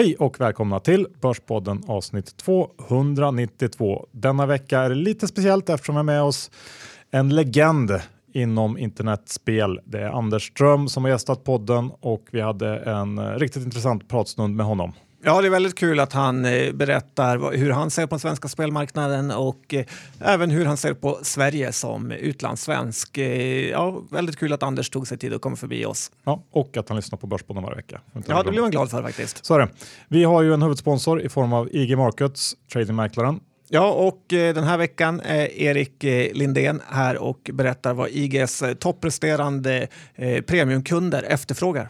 Hej och välkomna till Börspodden avsnitt 292. Denna vecka är det lite speciellt eftersom vi har med oss en legend inom internetspel. Det är Anders Ström som har gästat podden och vi hade en riktigt intressant pratstund med honom. Ja, det är väldigt kul att han eh, berättar hur han ser på den svenska spelmarknaden och eh, även hur han ser på Sverige som utlandssvensk. Eh, ja, väldigt kul att Anders tog sig tid att komma förbi oss. Ja, och att han lyssnar på Börspodden varje vecka. Ja, det blir man glad för faktiskt. Så är det. Vi har ju en huvudsponsor i form av IG Markets, tradingmäklaren. Ja, och den här veckan är Erik Lindén här och berättar vad IGs toppresterande premiumkunder efterfrågar.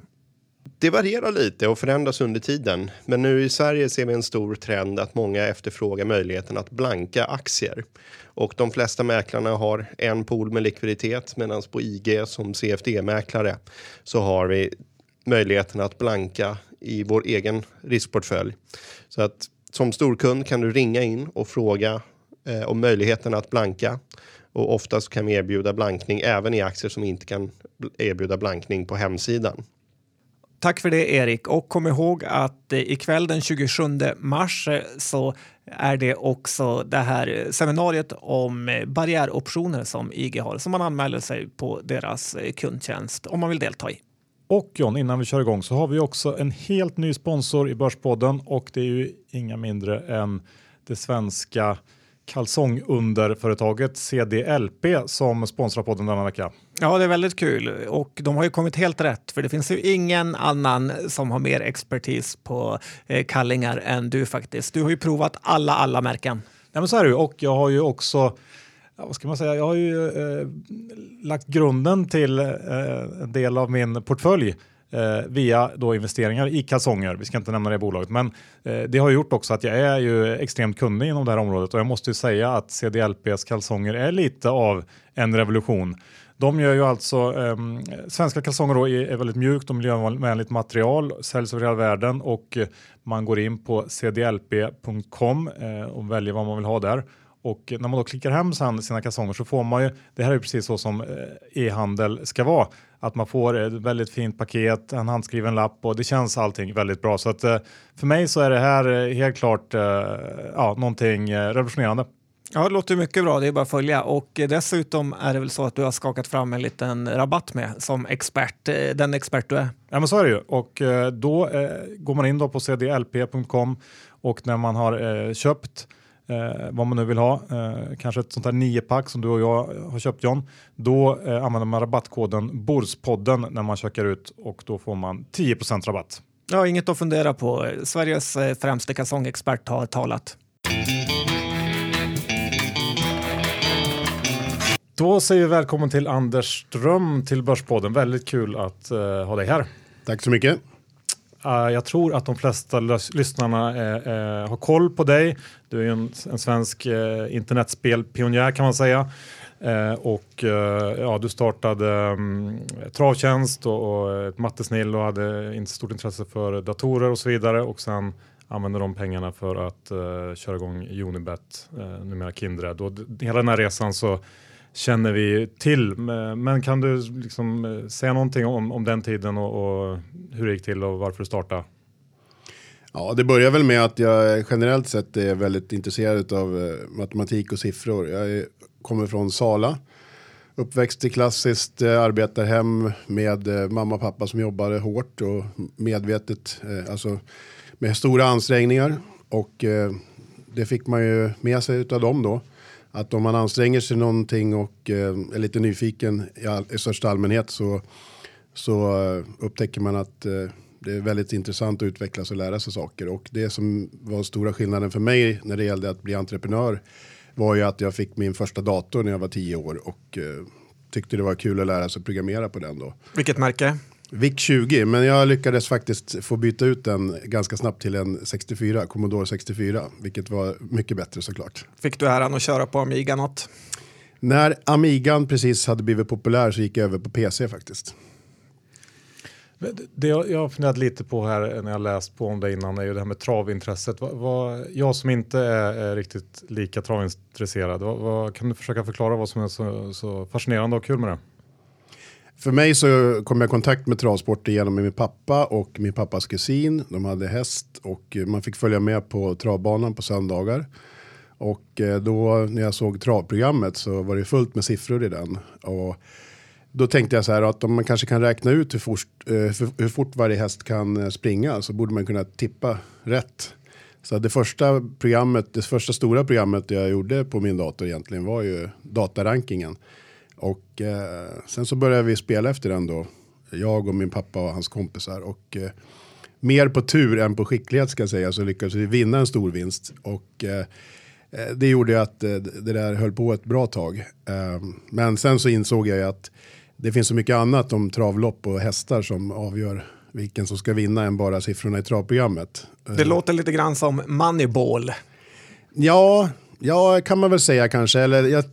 Det varierar lite och förändras under tiden. Men nu i Sverige ser vi en stor trend att många efterfrågar möjligheten att blanka aktier. Och de flesta mäklarna har en pool med likviditet medan på IG som CFD-mäklare så har vi möjligheten att blanka i vår egen riskportfölj. Så att som storkund kan du ringa in och fråga eh, om möjligheten att blanka. Och oftast kan vi erbjuda blankning även i aktier som inte kan erbjuda blankning på hemsidan. Tack för det Erik och kom ihåg att eh, ikväll den 27 mars eh, så är det också det här seminariet om eh, barriäroptioner som IG har som man anmäler sig på deras kundtjänst om man vill delta i. Och John, innan vi kör igång så har vi också en helt ny sponsor i Börspodden och det är ju inga mindre än det svenska kalsongunderföretaget CDLP som sponsrar podden denna vecka. Ja, det är väldigt kul och de har ju kommit helt rätt för det finns ju ingen annan som har mer expertis på eh, kallingar än du faktiskt. Du har ju provat alla, alla märken. Ja, men så är det ju och jag har ju också vad ska man säga, jag har ju eh, lagt grunden till eh, en del av min portfölj eh, via då investeringar i kalsonger. Vi ska inte nämna det bolaget, men eh, det har gjort också att jag är ju extremt kunnig inom det här området och jag måste ju säga att CDLPs kalsonger är lite av en revolution. De gör ju alltså eh, svenska kalsonger då är, är väldigt mjukt och miljövänligt material, säljs över hela världen och eh, man går in på cdlp.com eh, och väljer vad man vill ha där. Och när man då klickar hem sina kalsonger så får man ju, det här är precis så som eh, e-handel ska vara, att man får ett väldigt fint paket, en handskriven lapp och det känns allting väldigt bra. Så att eh, för mig så är det här helt klart ja, någonting revolutionerande. Ja, det låter mycket bra. Det är bara att följa. Och dessutom är det väl så att du har skakat fram en liten rabatt med som expert, den expert du är. Ja, men så är det ju. Och då går man in då på cdlp.com och när man har köpt eh, vad man nu vill ha, eh, kanske ett sånt här niopack som du och jag har köpt John, då eh, använder man rabattkoden Borspodden när man checkar ut och då får man 10% rabatt. Ja, inget att fundera på. Sveriges eh, främste kalsongexpert har talat. Då säger vi välkommen till Anders Ström till Börspodden. Väldigt kul att uh, ha dig här. Tack så mycket. Uh, jag tror att de flesta lyssnarna uh, har koll på dig. Du är en, en svensk internetspelpionjär kan man säga. och ja, du startade um, travtjänst och, och mattesnill och hade inte stort intresse för datorer och så vidare. Och sen använder de pengarna för att köra igång Unibet, numera Kindred. Och hela den här resan så känner vi till. Men kan du liksom eh, säga någonting om, om den tiden och, och, hur det gick till och varför du startade? Ja, det börjar väl med att jag generellt sett är väldigt intresserad av eh, matematik och siffror. Jag kommer från Sala. Uppväxt i klassiskt eh, arbetarhem med mamma och pappa som jobbade hårt och medvetet, alltså med stora ansträngningar. Och det fick man ju med sig av dem då att om man anstränger sig någonting och eh, är lite nyfiken i, all, i största allmänhet så, så eh, upptäcker man att eh, det är väldigt intressant att utvecklas och lära sig saker. Och det som var stora skillnaden för mig när det gällde att bli entreprenör var ju att jag fick min första dator när jag var tio år och eh, tyckte det var kul att lära sig programmera på den då. Vilket märke? VIC 20, men jag lyckades faktiskt få byta ut den ganska snabbt till en 64, Commodore 64, vilket var mycket bättre såklart. Fick du äran att köra på Amiga något? När Amigan precis hade blivit populär så gick jag över på PC faktiskt. Det jag, har funderat lite på här när jag läst på om det innan är ju det här med travintresset. Vad, vad, jag som inte är, är riktigt lika travintresserad, vad, vad, kan du försöka förklara vad som är så, så fascinerande och kul med det? För mig så kom jag i kontakt med travsport genom min pappa och min pappas kusin. De hade häst och man fick följa med på travbanan på söndagar. Och eh, då när jag såg travprogrammet så var det fullt med siffror i den. Och då tänkte jag så här att om man kanske kan räkna ut hur fort, eh, hur fort varje häst kan eh, springa så borde man kunna tippa rätt. Så det första programmet, det första stora programmet jag gjorde på min dator egentligen var ju datarankingen. Och eh, sen så började vi spela efter den då. Jag och min pappa och hans kompisar. Och eh, mer på tur än på skicklighet ska jag säga så lyckades vi vinna en stor vinst. Och eh, eh det gjorde att eh, det där höll på ett bra tag. Ehm, men sen så insåg jag ju att det finns så mycket annat om travlopp och hästar som avgör vilken som ska vinna än bara siffrorna i travprogrammet. Det låter lite grann som Moneyball. Ja, ja kan man väl säga kanske. Eller jag,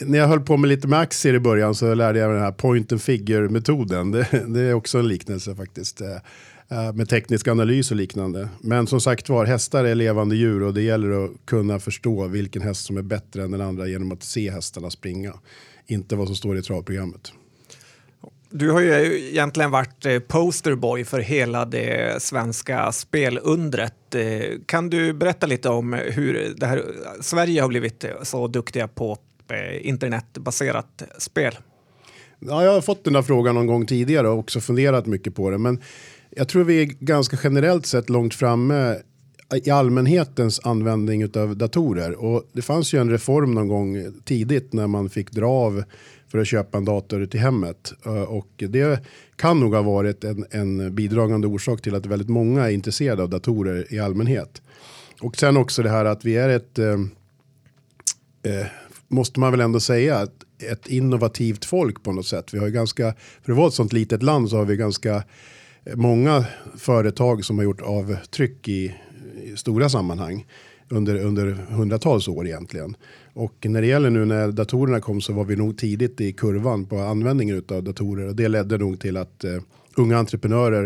när jag höll på med lite med aktier i början så lärde jag mig den här point and figure metoden. Det, det är också en liknelse faktiskt. Eh, eh, med teknisk analys och liknande. Men som sagt var, hästar är levande djur och det gäller att kunna förstå vilken häst som är bättre än den andra genom att se hästarna springa. Inte vad som står i travprogrammet. Du har ju egentligen varit eh, posterboy för hela det svenska spelundret. Kan du berätta lite om hur det här, Sverige har blivit så duktiga på Eh, internetbaserat spel? Ja, jag har fått den där frågan någon gång tidigare och också funderat mycket på det. Men jag tror vi är ganska generellt sett långt framme i allmänhetens användning av datorer. Och det fanns ju en reform någon gång tidigt när man fick dra av för att köpa en dator till hemmet. Eh, och det kan nog ha varit en, en bidragande orsak till att väldigt många är intresserade av datorer i allmänhet. Och sen också det här att vi är ett, eh, eh måste man väl ändå säga, att ett innovativt folk på något sätt. Vi har ju ganska, för att vara ett sånt litet land så har vi ganska många företag som har gjort avtryck i, i stora sammanhang under, under hundratals år egentligen. Och när det gäller nu när datorerna kom så var vi nog tidigt i kurvan på användningen av datorer och det ledde nog till att uh, unga entreprenörer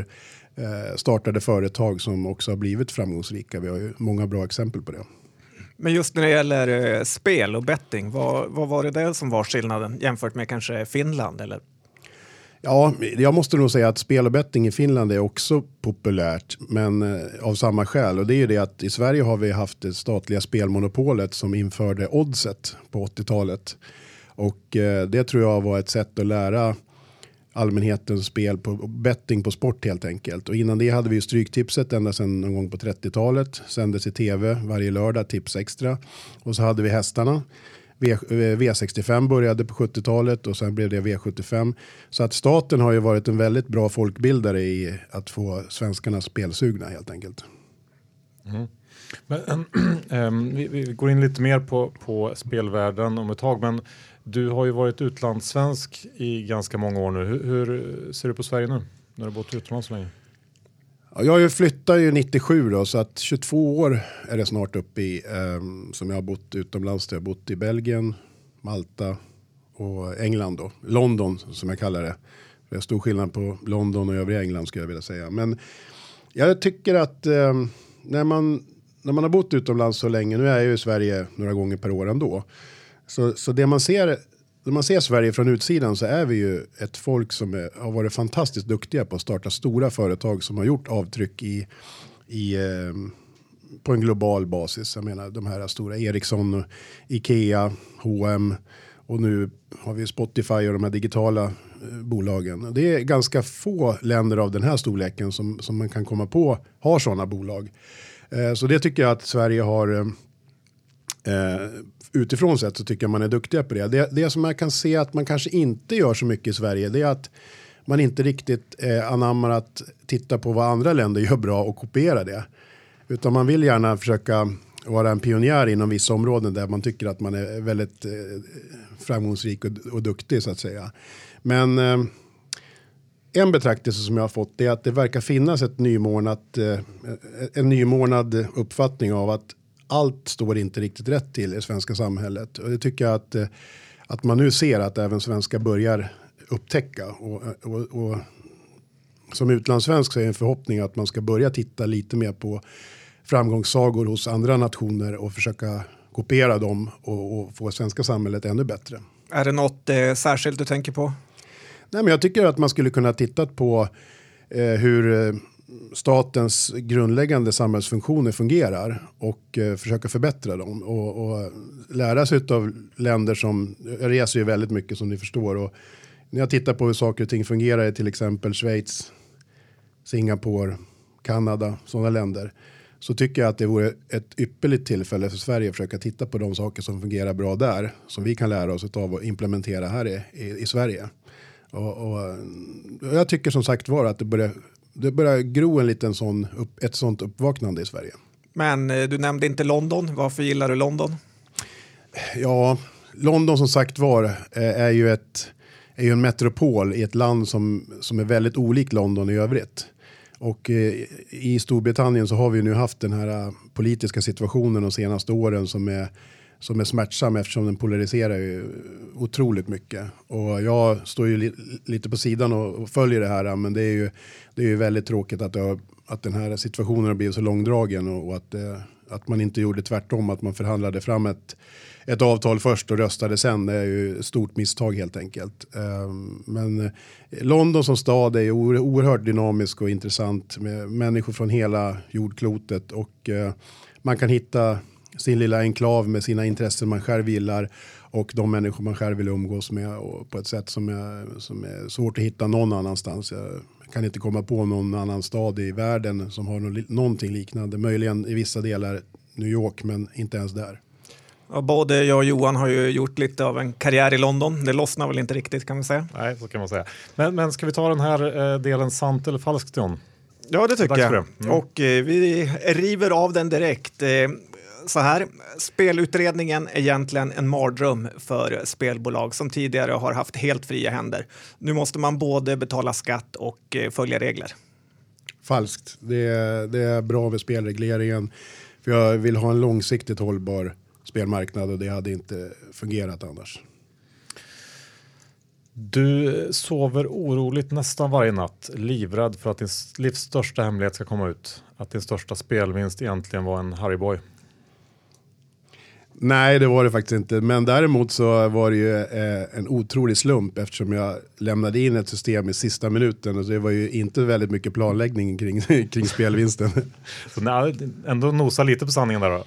uh, startade företag som också har blivit framgångsrika. Vi har ju många bra exempel på det. Men just när det gäller eh, spel och betting, vad, vad var det där som var skillnaden jämfört med kanske Finland? Eller? Ja, jag måste nog säga att spel och betting i Finland är också populärt, men eh, av samma skäl. Och det är ju det att i Sverige har vi haft det statliga spelmonopolet som införde oddset på 80-talet. Och eh, det tror jag var ett sätt att lära allmänhetens spel på betting på sport helt enkelt. Och innan det hade vi ju Stryktipset ända sedan någon gång på 30-talet. Sändes i tv varje lördag, Tips Extra. Och så hade vi hästarna. V, eh, V65 började på 70-talet och sen blev det V75. Så att staten har ju varit en väldigt bra folkbildare i att få svenskarna spelsugna helt enkelt. Mm. Men, ähm, vi, vi, går in lite mer på, på spelvärlden om ett tag, men du har ju varit utlandssvensk i ganska många år nu. Hur, hur ser du på Sverige nu? När du har bott utomlands så länge? Ja, jag flyttade ju 97 då, så att 22 år är det snart uppe i um, som jag har bott utomlands. Jag har bott i Belgien, Malta och England då. London som jag kallar det. Det är stor skillnad på London och övriga England skulle jag vilja säga. Men jag tycker att um, när, man, när man har bott utomlands så länge, nu är jag ju i Sverige några gånger per år ändå. Så, så det man ser när man ser Sverige från utsidan så är vi ju ett folk som är, har varit fantastiskt duktiga på att starta stora företag som har gjort avtryck i, i eh, på en global basis. Jag menar de här stora Ericsson, Ikea, H&M och nu har vi Spotify och de här digitala eh, bolagen. Det är ganska få länder av den här storleken som, som man kan komma på har sådana bolag. Eh, så det tycker jag att Sverige har eh, eh, utifrån sett så tycker jag man är duktiga på det. det. Det som jag kan se att man kanske inte gör så mycket i Sverige det är att man inte riktigt eh, anammar att titta på vad andra länder gör bra och kopiera det. Utan man vill gärna försöka vara en pionjär inom vissa områden där man tycker att man är väldigt eh, framgångsrik och, och duktig så att säga. Men eh, en betraktelse som jag har fått är att det verkar finnas ett nymornat, eh, en nymornad uppfattning av att allt står inte riktigt rätt till i svenska samhället. Och det tycker jag att, eh, att man nu ser att även svenskar börjar upptäcka. Och, och, och som utlandssvensk så är det en förhoppning att man ska börja titta lite mer på framgångssagor hos andra nationer och försöka kopiera dem och, och få svenska samhället ännu bättre. Är det något eh, särskilt du tänker på? Nej, men jag tycker att man skulle kunna titta på eh, hur eh, statens grundläggande samhällsfunktioner fungerar och eh, försöka förbättra dem och, och lära sig av länder som, jag reser ju väldigt mycket som ni förstår och när jag tittar på hur saker och ting fungerar i till exempel Schweiz, Singapore, Kanada, sådana länder så tycker jag att det vore ett ypperligt tillfälle för Sverige att försöka titta på de saker som fungerar bra där som vi kan lära oss av och implementera här i, i, i Sverige. Och, och, jag tycker som sagt var att det börjar, det börjar gro en liten sån upp, ett sånt uppvaknande i Sverige. Men eh, du nämnde inte London. Varför gillar du London? Ja, London som sagt var eh, är ju, ett, är ju en metropol i ett land som, som är väldigt olikt London i övrigt. Och eh, i Storbritannien så har vi nu haft den här politiska situationen de senaste åren som är, som är smärtsam eftersom den polariserar ju otroligt mycket. Och jag står ju li lite på sidan och, och, följer det här men det är ju, det är ju väldigt tråkigt att, har, att den här situationen har blivit så långdragen och, och att, eh, att man inte gjorde tvärtom, att man förhandlade fram ett ett avtal först och röstade sen. Det är ju ett stort misstag helt enkelt. Ehm, men eh, London som stad är oerhört dynamisk och intressant med människor från hela jordklotet och eh, man kan hitta sin lilla enklav med sina intressen man själv gillar och de människor man själv vill umgås med och på ett sätt som är, som är svårt att hitta någon annanstans. Jag kan inte komma på någon annan stad i världen som har någonting liknande. Möjligen i vissa delar New York, men inte ens där. Ja, både jag och Johan har ju gjort lite av en karriär i London. Det lossnar väl inte riktigt kan man säga. Nej, så kan man säga. Men, men ska vi ta den här eh, delen sant eller falskt John? Ja, det tycker jag. Det. Mm. Och eh, vi river av den direkt. Eh, så här, spelutredningen är egentligen en mardröm för spelbolag som tidigare har haft helt fria händer. Nu måste man både betala skatt och eh, följa regler. Falskt. Det är, det är bra med spelregleringen. För jag vill ha en långsiktigt hållbar spelmarknad och det hade inte fungerat annars. Du sover oroligt nästan varje natt, livrädd för att din livs största hemlighet ska komma ut. Att din största spelvinst egentligen var en Harryboy. Nej, det var det faktiskt inte. Men däremot så var det ju eh, en otrolig slump eftersom jag lämnade in ett system i sista minuten och det var ju inte väldigt mycket planläggning kring, kring spelvinsten. så nej, ändå nosa lite på sanningen där då?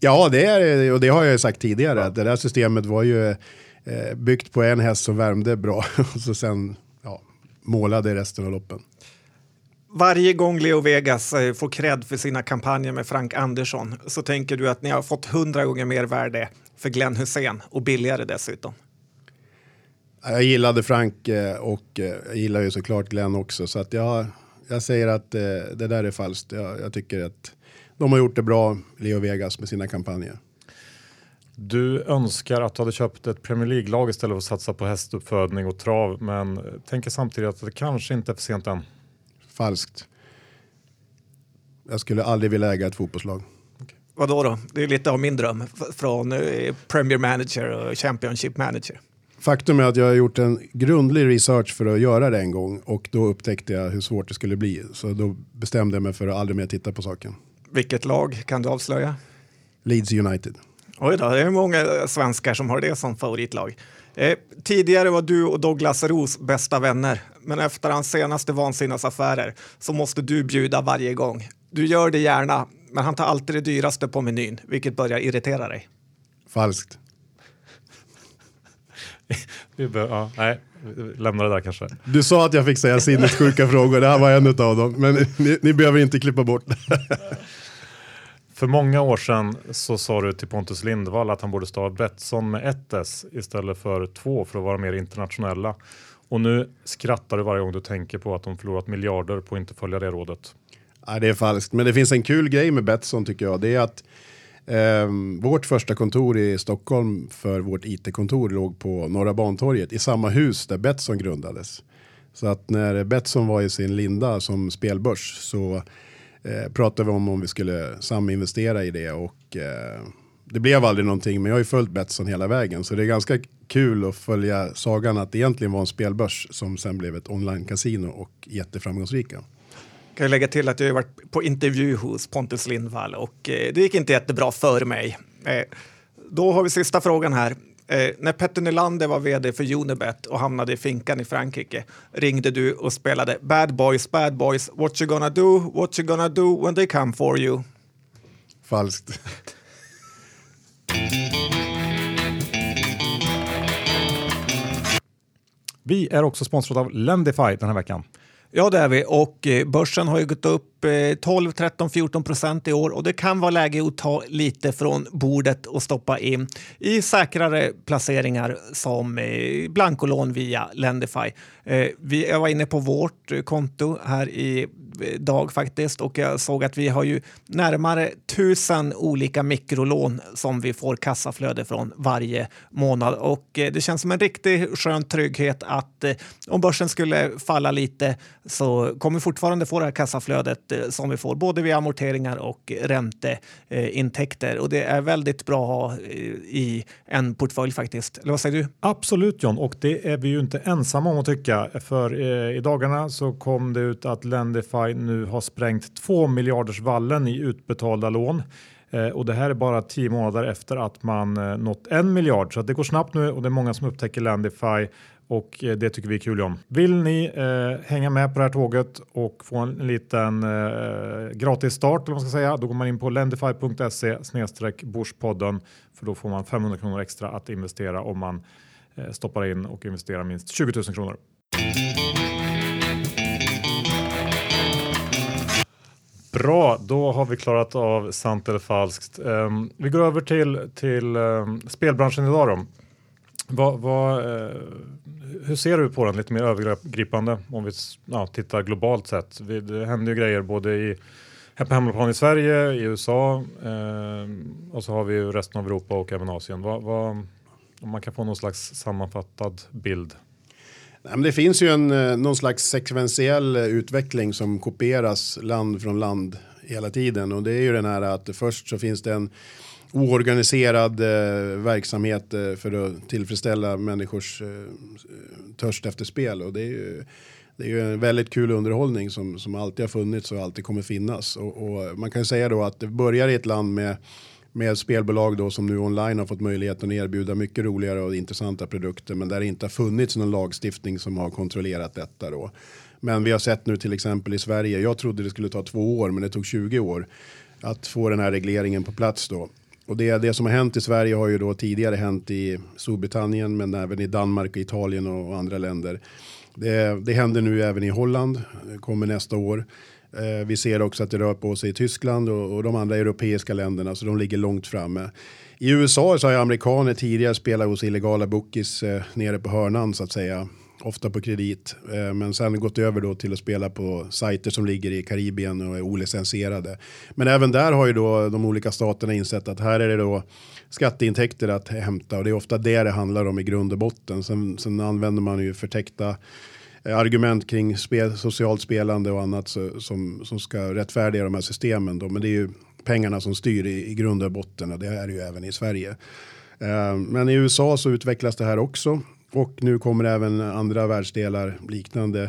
Ja, det är och det har jag sagt tidigare. Ja. det där systemet var ju eh, byggt på en häst som värmde bra och så sen ja, målade resten av loppen. Varje gång Leo Vegas eh, får cred för sina kampanjer med Frank Andersson så tänker du att ni har fått hundra gånger mer värde för Glenn Hussein och billigare dessutom. Jag gillade Frank eh, och eh, jag gillar ju såklart Glenn också så att jag, jag säger att det där är falskt. Jag, jag tycker att de har gjort det bra, Leo Vegas, med sina kampanjer. Du önskar att du hade köpt ett Premier League-lag istället för att satsa på hästuppfödning och trav, men tänker samtidigt att det kanske inte är för sent än. Falskt. Jag skulle aldrig vilja äga ett fotbollslag. Okay. Vad då, då? Det är lite av min dröm från eh, Premier Manager och Championship Manager. Faktum är att jag har gjort en grundlig research för att göra det en gång och då upptäckte jag hur svårt det skulle bli. Så då bestämde jag mig för att aldrig mer titta på saken. Vilket lag kan du avslöja? Leeds United. Oj då, det är många svenskar som har det som favoritlag. Eh, tidigare var du och Douglas Ros bästa vänner, men efter hans senaste vansinnesaffärer så måste du bjuda varje gång. Du gör det gärna, men han tar alltid det dyraste på menyn, vilket börjar irritera dig. Falskt. Vi bör, ja, nej, lämna det där kanske. Du sa att jag fick säga sinnessjuka frågor, det här var en av dem, men ni, ni behöver inte klippa bort. För många år sedan så sa du till Pontus Lindvall att han borde stava Betsson med ett S istället för två för att vara mer internationella. Och nu skrattar du varje gång du tänker på att de förlorat miljarder på att inte följa det rådet. Ja, det är falskt, men det finns en kul grej med Betsson tycker jag. Det är att eh, vårt första kontor i Stockholm för vårt IT-kontor låg på Norra Bantorget i samma hus där Betsson grundades. Så att när Betsson var i sin linda som spelbörs så eh, pratade vi om om vi skulle saminvestera i det och eh, det blev aldrig någonting men jag har ju följt Betsson hela vägen så det är ganska kul att följa sagan att det egentligen var en spelbörs som sen blev ett online-casino och jätteframgångsrika. Kan jag lägga till att jag har varit på intervju hos Pontus Lindvall och eh, det gick inte jättebra för mig. Eh, då har vi sista frågan här. Eh, när Petter Nylander var vd för Unibet och hamnade i finkan i Frankrike ringde du och spelade Bad Boys, Bad Boys, What you gonna do, what you gonna do when they come for you. Falskt. Vi är också sponsrade av Lendify den här veckan. Ja, det är vi. Och eh, börsen har ju gått upp 12, 13, 14 procent i år och det kan vara läge att ta lite från bordet och stoppa in i säkrare placeringar som eh, blankolån via Lendify. Eh, vi, jag var inne på vårt konto här i eh, dag faktiskt och jag såg att vi har ju närmare tusen olika mikrolån som vi får kassaflöde från varje månad och det känns som en riktigt skön trygghet att om börsen skulle falla lite så kommer vi fortfarande få det här kassaflödet som vi får, både via amorteringar och ränteintäkter. Och det är väldigt bra att ha eh, i en portfölj faktiskt. Eller vad säger du? Absolut John, och det är vi ju inte ensamma om att tycka. För eh, i dagarna så kom det ut att Lendify nu har sprängt 2 miljarders vallen i utbetalda lån. Eh, och det här är bara tio månader efter att man eh, nått en miljard. Så det går snabbt nu och det är många som upptäcker Lendify och eh, det tycker vi är kul om. Vill ni eh, hänga med på det här tåget och få en liten eh, gratis start, eller man ska säga, då går man in på lendify.se snedstreck Börspodden för då får man 500 kronor extra att investera om man eh, stoppar in och investerar minst 20 000 kronor. Bra, då har vi klarat av sant eller falskt. Um, vi går över till, till um, spelbranschen idag. Då. Vad, vad, eh, hur ser du på den lite mer övergripande om vi ja, tittar globalt sett? Vi, det händer ju grejer både i, här på hemmaplan i Sverige, i USA eh, och så har vi ju resten av Europa och även Asien. Vad, vad, om man kan få någon slags sammanfattad bild? Nej, men det finns ju en, eh, någon slags sekventiell utveckling som kopieras land från land hela tiden. Och det är ju den här att först så finns det en oorganiserad eh, verksamhet eh, för att tillfredsställa människors eh, törst efter spel. Och det är ju, det är ju en väldigt kul underhållning som, som alltid har funnits och alltid kommer finnas. Och, och man kan säga då att det börjar i ett land med med spelbolag då som nu online har fått möjligheten att erbjuda mycket roligare och intressanta produkter men där det inte har funnits någon lagstiftning som har kontrollerat detta då. Men vi har sett nu till exempel i Sverige, jag trodde det skulle ta två år men det tog 20 år att få den här regleringen på plats då. Och det, det som har hänt i Sverige har ju då tidigare hänt i Storbritannien men även i Danmark, Italien och andra länder. Det, det händer nu även i Holland, kommer nästa år. Eh, vi ser också att det rör på sig i Tyskland och, och de andra europeiska länderna så de ligger långt framme. I USA så har amerikaner tidigare spelat hos illegala bookies eh, nere på hörnan så att säga. Ofta på kredit. Eh, men sen gått över då till att spela på sajter som ligger i Karibien och är olicensierade. Men även där har ju då de olika staterna insett att här är det då skatteintäkter att hämta och det är ofta det det handlar om i grund och botten. Sen, sen använder man ju förtäckta eh, argument kring spel, socialt spelande och annat så, som, som ska rättfärdiga de här systemen. Då. Men det är ju pengarna som styr i, i grund och botten och det är det ju även i Sverige. Eh, men i USA så utvecklas det här också och nu kommer även andra världsdelar liknande.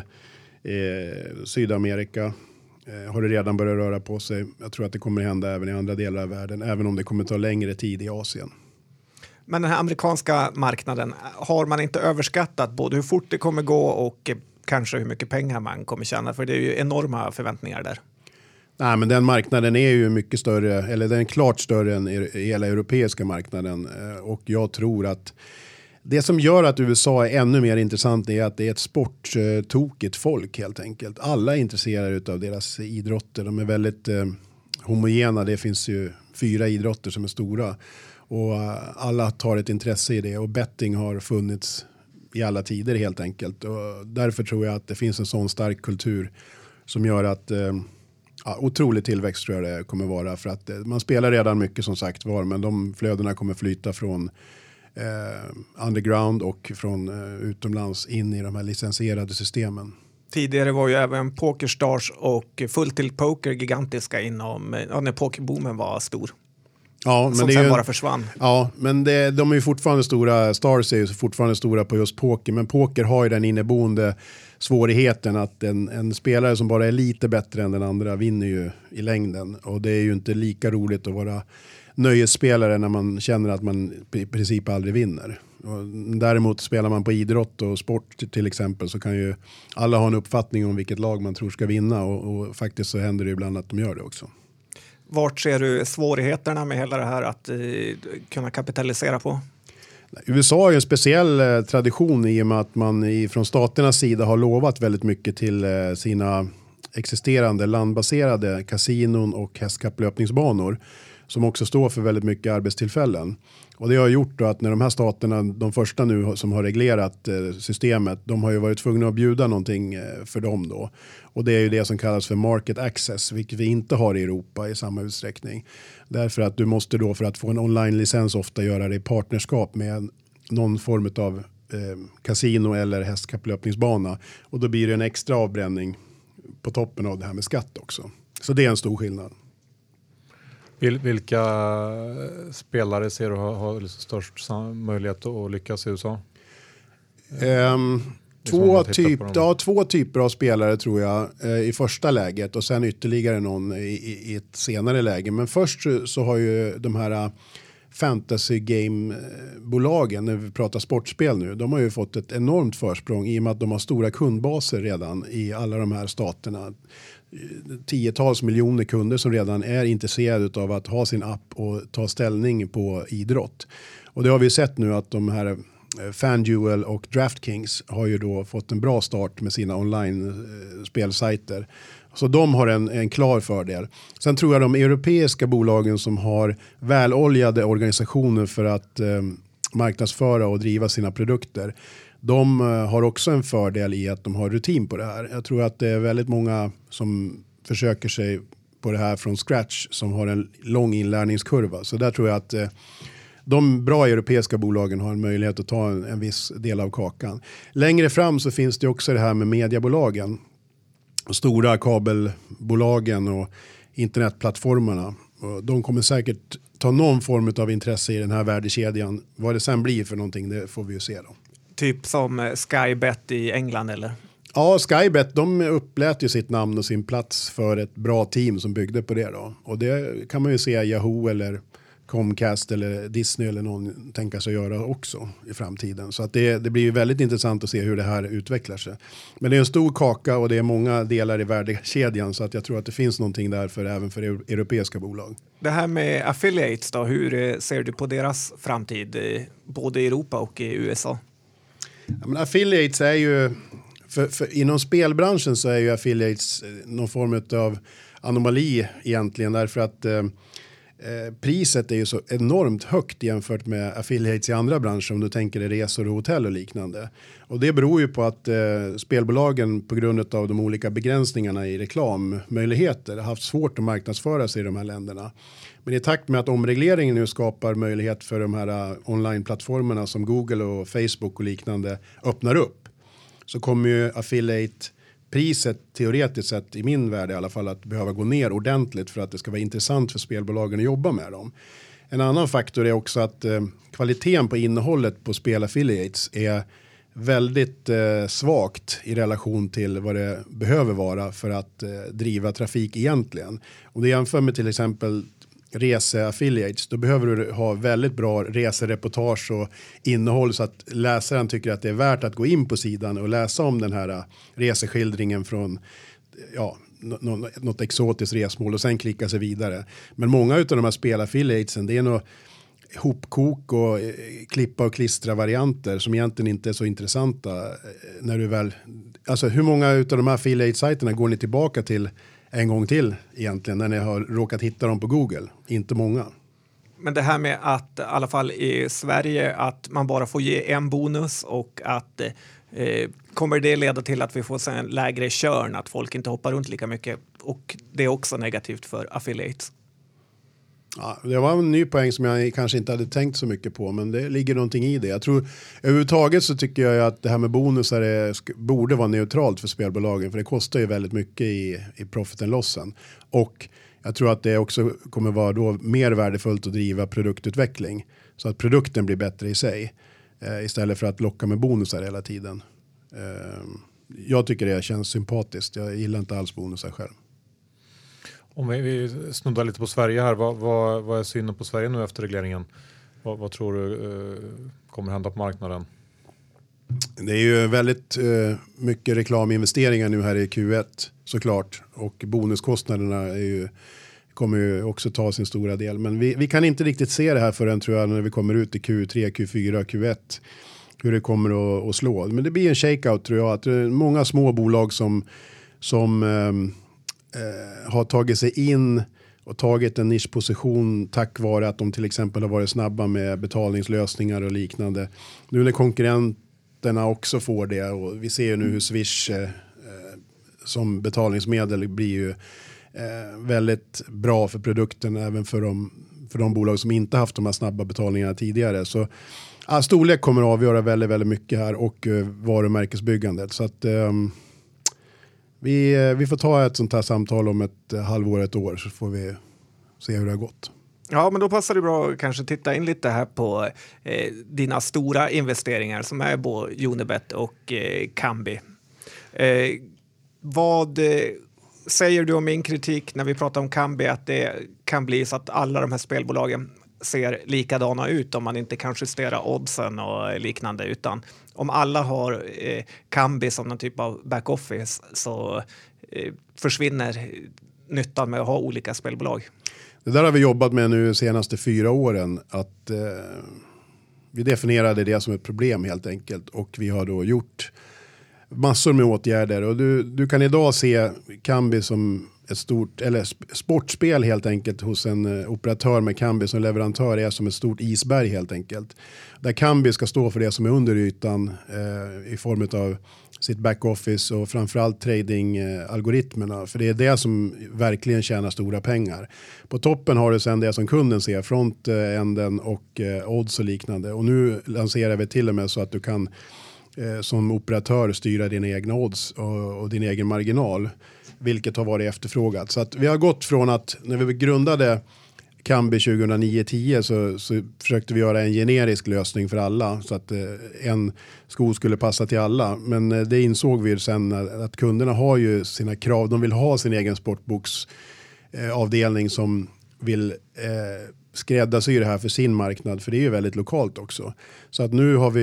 Eh, Sydamerika eh, har det redan börjat röra på sig. Jag tror att det kommer hända även i andra delar av världen, även om det kommer ta längre tid i Asien. Men den här amerikanska marknaden, har man inte överskattat både hur fort det kommer gå och kanske hur mycket pengar man kommer tjäna? För det är ju enorma förväntningar där. Nej, men den marknaden är ju mycket större, eller den är klart större än hela europeiska marknaden. Eh, och jag tror att det som gör att USA är ännu mer intressant är att det är ett sporttokigt folk helt enkelt. Alla är intresserade av deras idrotter. De är väldigt eh, homogena. Det finns ju fyra idrotter som är stora. Och eh, alla tar ett intresse i det och betting har funnits i alla tider helt enkelt. Och därför tror jag att det finns en sån stark kultur som gör att eh, ja, otrolig tillväxt tror jag det kommer vara. För att eh, man spelar redan mycket som sagt var men de flödena kommer flyta från eh, underground och från eh, utomlands in i de här licensierade systemen. Tidigare var ju även Pokerstars och Full Tilt Poker gigantiska inom, ja, när pokerboomen var stor. Ja, men som det sen ju, bara försvann. Ja, men det, de är ju fortfarande stora, Stars är ju fortfarande stora på just poker, men poker har ju den inneboende svårigheten att en, en, spelare som bara är lite bättre än den andra vinner ju i längden. Och det är ju inte lika roligt att vara nöjesspelare när man känner att man i princip aldrig vinner. Däremot spelar man på idrott och sport till exempel så kan ju alla ha en uppfattning om vilket lag man tror ska vinna och, och faktiskt så händer det ibland att de gör det också. Vart ser du svårigheterna med hela det här att eh, kunna kapitalisera på? USA har ju en speciell eh, tradition i och med att man i, från staternas sida har lovat väldigt mycket till eh, sina existerande landbaserade kasinon och hästkapplöpningsbanor som också står för väldigt mycket arbetstillfällen. Och det har gjort då att när de här staterna, de första nu som har reglerat eh, systemet, de har ju varit tvungna att bjuda någonting eh, för dem då. Och det är ju det som kallas för market access, vilket vi inte har i Europa i samma utsträckning. Därför att du måste då för att få en online-licens ofta göra det i partnerskap med någon form av eh, kasino eller hästkapplöpningsbana. Och då blir det en extra avbränning på toppen av det här med skatt också. Så det är en stor skillnad. Vilka spelare ser du har, har liksom störst möjlighet att lyckas i USA? Um, två, typ, ja, två typer av spelare tror jag eh, i första läget och sen ytterligare någon i, i, i, ett senare läge. Men först så har ju de här uh, fantasy game-bolagen, när vi pratar sportspel nu, de har ju fått ett enormt försprång i och med att de har stora kundbaser redan i alla de här staterna tiotals miljoner kunder som redan är intresserade av att ha sin app och ta ställning på idrott. Och det har vi sett nu att de här eh, FanDuel och DraftKings har ju då fått en bra start med sina online eh, spelsajter. Så de har en, en klar fördel. Sen tror jag de europeiska bolagen som har väloljade organisationer för att eh, marknadsföra och driva sina produkter de eh, har också en fördel i att de har rutin på det här. Jag tror att det är väldigt många som försöker sig på det här från scratch som har en lång inlärningskurva. Så där tror jag att eh, de bra europeiska bolagen har en möjlighet att ta en, en viss del av kakan. Längre fram så finns det också det här med mediebolagen. Stora kabelbolagen och internetplattformarna. De kommer säkert ta någon form av intresse i den här värdekedjan. Vad det sen blir för någonting det får vi ju se då. Typ som eh, Skybet i England eller? Ja, Skybet de upplät ju sitt namn och sin plats för ett bra team som byggde på det då. Och det kan man ju se Yahoo eller Comcast eller Disney eller någon tänka sig göra också i framtiden. Så att det, det blir ju väldigt intressant att se hur det här utvecklar sig. Men det är en stor kaka och det är många delar i värdekedjan så att jag tror att det finns någonting där för, även för europeiska bolag. Det här med affiliates då, hur eh, ser du på deras framtid eh, både i Europa och i USA? Ja, men affiliates är ju, för, för inom spelbranschen så är ju affiliates eh, någon form av anomali egentligen därför att eh, eh, priset är ju så enormt högt jämfört med affiliates i andra branscher om du tänker dig resor och hotell och liknande. Och det beror ju på att eh, spelbolagen på grund av de olika begränsningarna i reklammöjligheter har haft svårt att marknadsföra sig i de här länderna. Men i takt med att omregleringen nu skapar möjlighet för de här uh, onlineplattformarna som Google och Facebook och liknande öppnar upp så kommer ju affiliate priset teoretiskt sett i min värld i alla fall att behöva gå ner ordentligt för att det ska vara intressant för spelbolagen att jobba med dem. En annan faktor är också att eh, kvaliteten på innehållet på spelaffiliates är väldigt eh, svagt i relation till vad det behöver vara för att eh, driva trafik egentligen. Om du jämför med till exempel reseaffiliates då behöver du ha väldigt bra resereportage och innehåll så att läsaren tycker att det är värt att gå in på sidan och läsa om den här äh, reseskildringen från ja, något exotiskt resmål och sen klicka sig vidare. Men många av de här spelaffiliatesen det är nog hopkok och eh, klippa och klistra varianter som egentligen inte är så intressanta eh, när du väl alltså hur många av de här affiliate sajterna går ni tillbaka till en gång till egentligen när ni har råkat hitta dem på Google. Inte många. Men det här med att i alla fall i Sverige att man bara får ge en bonus och att eh, kommer det leda till att vi får en lägre körn, att folk inte hoppar runt lika mycket och det är också negativt för affiliates. Ja, det var en ny poäng som jag kanske inte hade tänkt så mycket på, men det ligger någonting i det. Jag tror överhuvudtaget så tycker jag att det här med bonusar är, borde vara neutralt för spelbolagen, för det kostar ju väldigt mycket i, i profit and lossen. Och jag tror att det också kommer vara då mer värdefullt att driva produktutveckling så att produkten blir bättre i sig eh, istället för att locka med bonusar hela tiden. Eh, jag tycker det känns sympatiskt. Jag gillar inte alls bonusar själv. Om vi, vi snuddar lite på Sverige här, vad, vad, vad är synen på Sverige nu efter regleringen? Vad, vad tror du eh, kommer hända på marknaden? Det är ju väldigt eh, mycket reklaminvesteringar nu här i Q1 såklart. Och bonuskostnaderna är ju, kommer ju också ta sin stora del. Men vi, vi kan inte riktigt se det här förrän tror jag när vi kommer ut i Q3, Q4, Q1. Hur det kommer att, att slå. Men det blir en shakeout tror jag. Att det är många små bolag som, som eh, eh, har tagit sig in och tagit en nischposition tack vare att de till exempel har varit snabba med betalningslösningar och liknande. Nu när konkurrenterna också får det och vi ser ju nu hur Swish eh, eh, som betalningsmedel blir ju eh, väldigt bra för produkten även för de, för de bolag som inte haft de här snabba betalningarna tidigare. Så ja, storlek kommer att avgöra väldigt, väldigt mycket här och eh, varumärkesbyggandet. Så att, eh, vi, eh, vi får ta ett sånt här samtal om ett eh, halvår, ett år så får vi se hur det har gått. Ja, men då passar det bra att kanske titta in lite här på eh, dina stora investeringar som är både Unibet och eh, Kambi. Eh, vad eh, säger du om min kritik när vi pratar om Kambi att det kan bli så att alla de här spelbolagen ser likadana ut om man inte kan justera oddsen och liknande utan om alla har eh, Kambi som någon typ av backoffice så eh, försvinner nyttan med att ha olika spelbolag. Det där har vi jobbat med nu de senaste fyra åren. Att eh, vi definierade det som ett problem helt enkelt och vi har då gjort massor med åtgärder och du, du kan idag se Kambi som ett stort, eller sportspel helt enkelt hos en eh, operatör med Kambi som leverantör är som ett stort isberg helt enkelt. Där Kambi ska stå för det som är under ytan eh, i form av sitt backoffice och framförallt tradingalgoritmerna. För det är det som verkligen tjänar stora pengar. På toppen har du sen det som kunden ser, frontenden och eh, odds och liknande. Och nu lanserar vi till och med så att du kan eh, som operatör styra dina egna odds och, och, din egen marginal. Vilket har varit efterfrågat. Så att vi har gått från att när vi grundade Kambi 2009-10 så, så försökte vi göra en generisk lösning för alla. Så att eh, en sko skulle passa till alla. Men eh, det insåg vi sen att kunderna har ju sina krav. De vill ha sin egen sportboksavdelning eh, som vill eh, skräddarsy det här för sin marknad, för det är ju väldigt lokalt också. Så att nu har vi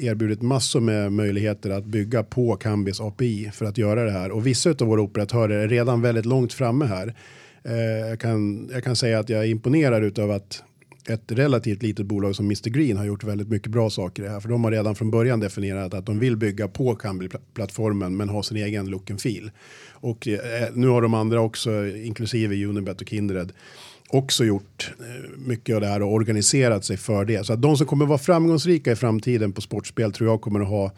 erbjudit massor med möjligheter att bygga på Kambis API för att göra det här. Och vissa av våra operatörer är redan väldigt långt framme här. Eh, jag, kan, jag kan säga att jag är imponerad av att ett relativt litet bolag som Mr Green har gjort väldigt mycket bra saker i det här. För de har redan från början definierat att de vill bygga på Kambi-plattformen men ha sin egen look and feel. Och eh, nu har de andra också, inklusive Unibet och Kindred, också gjort eh, mycket av det här och organiserat sig för det. Så att de som kommer vara framgångsrika i framtiden på sportspel tror jag kommer att ha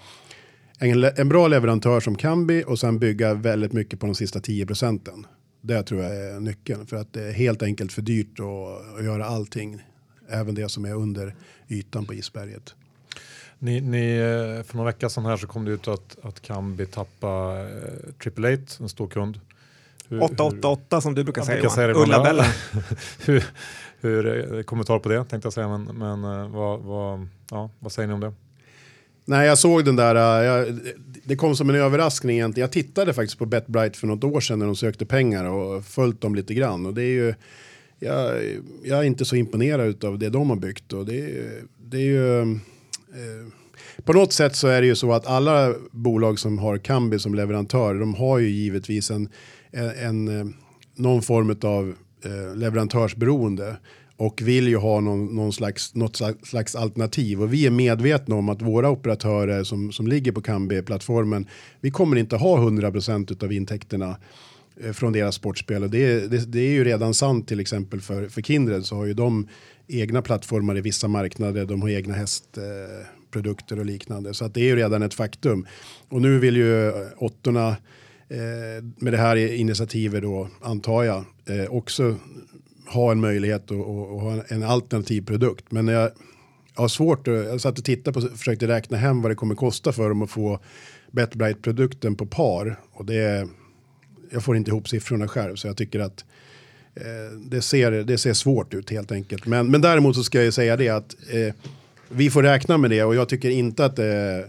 en, en bra leverantör som Kambi och sen bygga väldigt mycket på de sista 10 procenten. Det tror jag är nyckeln för att det är helt enkelt för dyrt att, att göra allting. Även det som är under ytan på isberget. Ni, ni, eh, för några veckor sedan här så kom det ut att, att Kambi tappar eh, Triple Eight, en stor kund. 888 som du brukar säga, Johan. Säga Ulla-Bella. hur, hur, eh, kommentar på det tänkte jag säga, men, men eh, vad, vad, ja, vad säger ni om det? Nej, jag såg den där. Eh, jag, det kom som en överraskning egentligen. Jag tittade faktiskt på BetBright för något år sedan när de sökte pengar och följt dem lite grann. Och det är ju, jag, jag är inte så imponerad av det de har byggt. Och det, det är ju, eh, på något sätt så är det ju så att alla bolag som har Kambi som leverantör, de har ju givetvis en en, eh, någon form av eh, leverantörsberoende och vill ju ha någon, någon slags, något slags alternativ. Och vi är medvetna om att våra operatörer som, som ligger på Kambi-plattformen, vi kommer inte ha 100% av intäkterna eh, från deras sportspel. Och det, det, det, är ju redan sant till exempel för, för Kindred så har ju de egna plattformar i vissa marknader, de har egna hästprodukter och liknande. Så att det är ju redan ett faktum. Och nu vill ju åttorna eh, Eh, med det här initiativet då, antar jag, eh, också ha en möjlighet att ha en alternativ produkt. Men jag, jag har svårt, jag satt och tittade på, försökte räkna hem vad det kommer kosta för dem att få Betbright-produkten på par. Och det, jag får inte ihop siffrorna själv så jag tycker att eh, det, ser, det ser svårt ut helt enkelt. Men, men däremot så ska jag säga det att eh, vi får räkna med det och jag tycker inte att det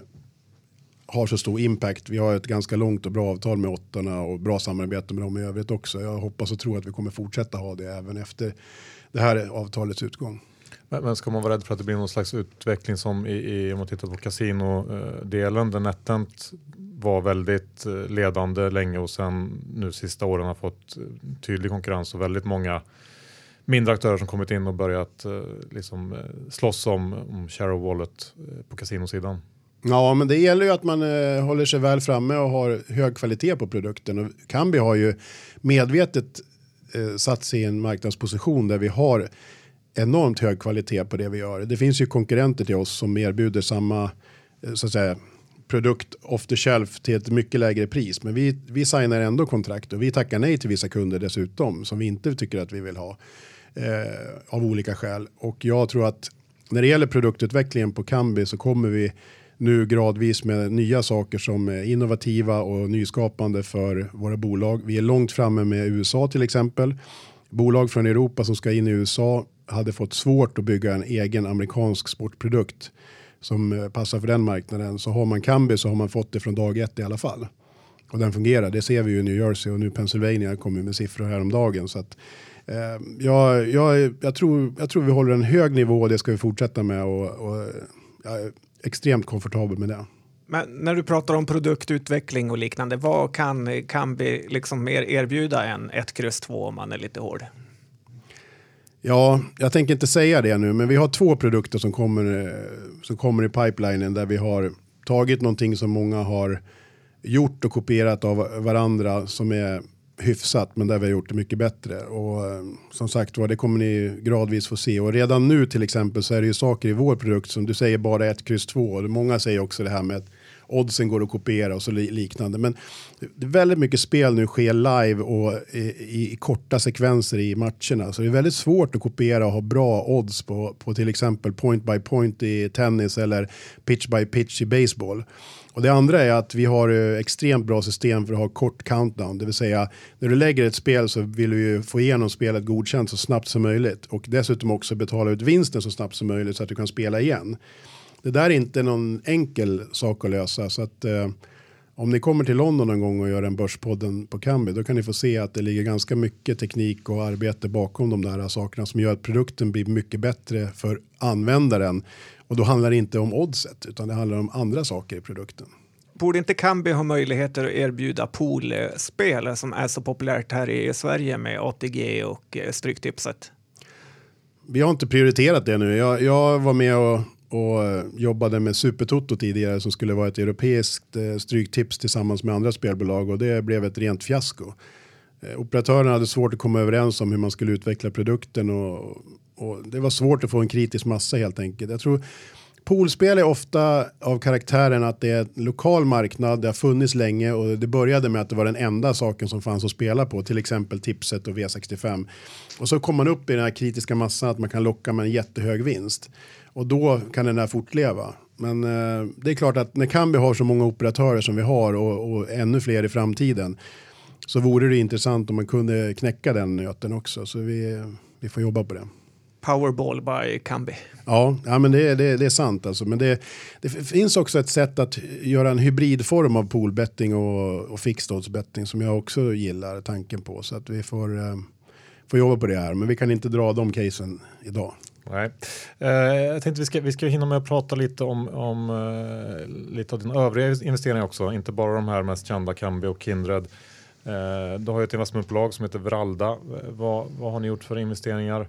har så stor impact. Vi har ett ganska långt och bra avtal med åttorna och bra samarbete med dem i övrigt också. Jag hoppas och tror att vi kommer fortsätta ha det även efter det här avtalets utgång. Men, ska man vara rädd för att det blir någon slags utveckling som i, i om man tittar på kasinodelen där NetEnt var väldigt eh, ledande länge och sen nu sista åren har fått eh, tydlig konkurrens och väldigt många mindre aktörer som kommit in och börjat eh, liksom, slåss om, om share of wallet på kasinosidan. Ja, men det gäller ju att man eh, håller sig väl framme och har hög kvalitet på produkten. Och Kambi har ju medvetet eh, satt sig i en marknadsposition där vi har enormt hög kvalitet på det vi gör. Det finns ju konkurrenter till oss som erbjuder samma eh, så att säga, produkt off the shelf till ett mycket lägre pris. Men vi, vi signar ändå kontrakt och vi tackar nej till vissa kunder dessutom som vi inte tycker att vi vill ha eh, av olika skäl. Och jag tror att när det gäller produktutvecklingen på Kambi så kommer vi nu gradvis med nya saker som är innovativa och nyskapande för våra bolag. Vi är långt framme med USA till exempel. Bolag från Europa som ska in i USA hade fått svårt att bygga en egen amerikansk sportprodukt som eh, passar för den marknaden. Så har man Kambi så har man fått det från dag ett i alla fall. Och den fungerar, det ser vi ju i New Jersey och nu Pennsylvania kommer med siffror häromdagen. Så att, eh, jag, jag, jag, tror, jag tror vi håller en hög nivå och det ska vi fortsätta med. Och, och jag extremt komfortabel med det. Men när du pratar om produktutveckling och liknande, vad kan Kambi liksom mer erbjuda än ett kryss 2 om man är lite hård? Ja, jag tänker inte säga det nu, men vi har två produkter som kommer, som kommer i pipelinen där vi har tagit någonting som många har gjort och kopierat av varandra som är hyfsat, men där vi har gjort det mycket bättre. Och eh, som sagt var, det kommer ni gradvis få se. Och redan nu till exempel så är det ju saker i vår produkt som du säger bara ett kryss två. Många säger också det här med att oddsen går att kopiera och så liknande. Men det är väldigt mycket spel nu sker live och eh, i, i, korta sekvenser i matcherna. Så det är väldigt svårt att kopiera och ha bra odds på, på till exempel point by point i tennis eller pitch by pitch i baseball. Och det andra är att vi har extremt bra system för att ha kort countdown. Det vill säga när du lägger ett spel så vill du ju få igenom spelet godkänt så snabbt som möjligt. Och dessutom också betala ut vinsten så snabbt som möjligt så att du kan spela igen. Det där är inte någon enkel sak att lösa. Så att eh, om ni kommer till London någon gång och gör en börspodden på Kambi då kan ni få se att det ligger ganska mycket teknik och arbete bakom de där sakerna som gör att produkten blir mycket bättre för användaren. Och då handlar det inte om oddset utan det handlar om andra saker i produkten. Borde inte Kambi ha möjligheter att erbjuda poolspel som är så populärt här i Sverige med ATG och eh, Stryktipset? Vi har inte prioriterat det nu. Jag, jag var med och och eh, jobbade med Supertoto tidigare som skulle vara ett europeiskt eh, stryktips tillsammans med andra spelbolag och det blev ett rent fiasko. Operatörerna hade svårt att komma överens om hur man skulle utveckla produkten och, och det var svårt att få en kritisk massa helt enkelt. Jag tror Poolspel är ofta av karaktären att det är en lokal marknad, det har funnits länge och det började med att det var den enda saken som fanns att spela på, till exempel tipset och V65. Och så kom man upp i den här kritiska massan att man kan locka med en jättehög vinst. Och då kan den här fortleva. Men eh, det är klart att när Kambi har så många operatörer som vi har och, och, ännu fler i framtiden så vore det intressant om man kunde knäcka den nöten också. Så vi, vi får jobba på det. Powerball by Kambi. Ja, ja men det, det, det är sant. Alltså. Men det, det finns också ett sätt att göra en hybridform av poolbetting och, och fixed odds betting som jag också gillar tanken på. Så att vi får, eh, får jobba på det här. Men vi kan inte dra de casen idag. Nej. Eh, jag tänkte vi ska, vi ska hinna med att prata lite om, om eh, lite av dina övriga investeringar också, inte bara de här mest kända Kambi och Kindred. Eh, du har ju ett investmentbolag som heter Vralda. Eh, vad, vad har ni gjort för investeringar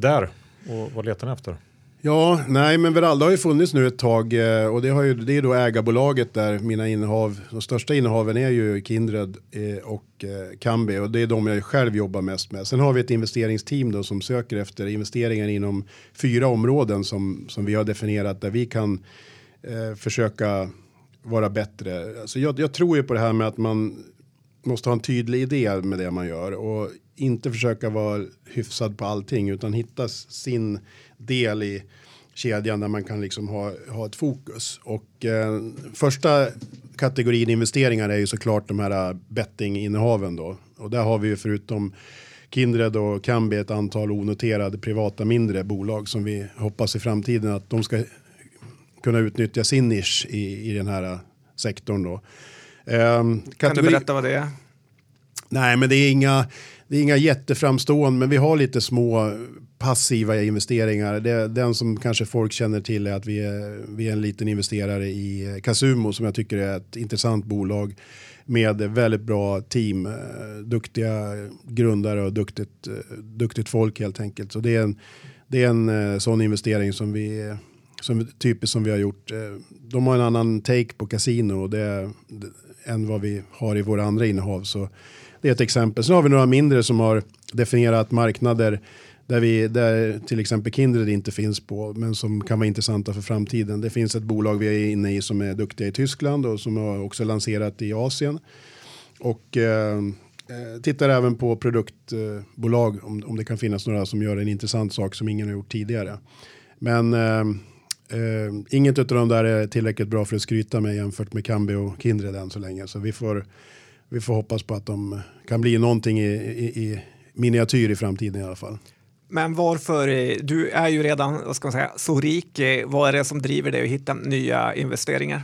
där och vad letar ni efter? Ja, nej, men Veralda har ju funnits nu ett tag eh, och det, har ju, det är då ägarbolaget där mina innehav, de största innehaven är ju Kindred eh, och eh, Kambi och det är de jag själv jobbar mest med. Sen har vi ett investeringsteam då som söker efter investeringar inom fyra områden som, som vi har definierat där vi kan eh, försöka vara bättre. Alltså jag, jag tror ju på det här med att man måste ha en tydlig idé med det man gör och inte försöka vara hyfsad på allting utan hitta sin del i kedjan där man kan liksom ha, ha ett fokus. Och eh, första kategorin investeringar är ju såklart de här bettinginnehaven då. Och där har vi ju förutom Kindred och Kambi ett antal onoterade privata mindre bolag som vi hoppas i framtiden att de ska kunna utnyttja sin nisch i, i den här sektorn då. Um, kan du berätta vad det är? Nej, men det är inga det är inga jätteframstående, men vi har lite små passiva investeringar. Det, den som kanske folk känner till är att vi är, vi är en liten investerare i Casumo som jag tycker är ett intressant bolag med väldigt bra team, eh, duktiga grundare och duktigt, eh, duktigt folk helt enkelt. Så det är en, det är en eh, sån investering som vi som typiskt som vi har gjort. De har en annan take på kasino och det, än vad vi har i våra andra innehav. Så det är ett exempel. Sen har vi några mindre som har definierat marknader där, vi, där till exempel Kindred inte finns på, men som kan vara intressanta för framtiden. Det finns ett bolag vi är inne i som är duktiga i Tyskland och som har också lanserat i Asien. Och eh, eh tittar även på produktbolag eh, om, om det kan finnas några som gör en intressant sak som ingen har gjort tidigare. Men eh, eh, inget av de där är tillräckligt bra för att skryta med jämfört med Kambi och Kindred än så länge. Så vi får, vi får hoppas på att de kan bli någonting i, i, i miniatyr i framtiden i alla fall. Men varför, du är ju redan vad ska man säga, så rik, vad är det som driver dig att hitta nya investeringar?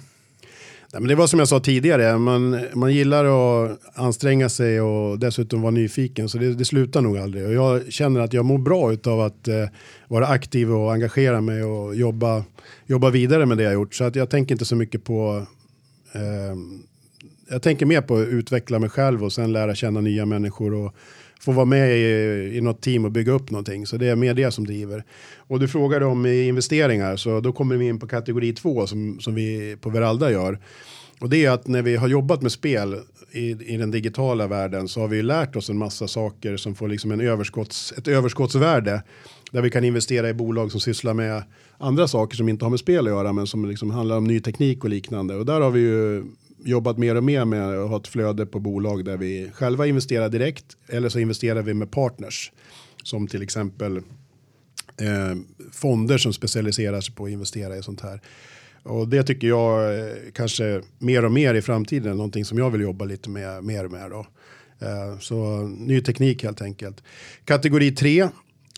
Nej, men det var som jag sa tidigare, man, man gillar att anstränga sig och dessutom vara nyfiken så det, det slutar nog aldrig. Och jag känner att jag mår bra av att eh, vara aktiv och engagera mig och jobba, jobba vidare med det jag gjort. Så att jag tänker inte så mycket på eh, jag tänker mer på att utveckla mig själv och sen lära känna nya människor och få vara med i, i något team och bygga upp någonting. Så det är mer det som driver. Och du frågade om investeringar, så då kommer vi in på kategori två som, som vi på Veralda gör. Och det är att när vi har jobbat med spel i, i den digitala världen så har vi lärt oss en massa saker som får liksom en överskotts, ett överskottsvärde. Där vi kan investera i bolag som sysslar med andra saker som inte har med spel att göra men som liksom handlar om ny teknik och liknande. Och där har vi ju jobbat mer och mer med att ha ett flöde på bolag där vi själva investerar direkt eller så investerar vi med partners. Som till exempel eh, fonder som specialiserar sig på att investera i sånt här. Och det tycker jag eh, kanske mer och mer i framtiden är någonting som jag vill jobba lite med, mer med. Då. Eh, så ny teknik helt enkelt. Kategori 3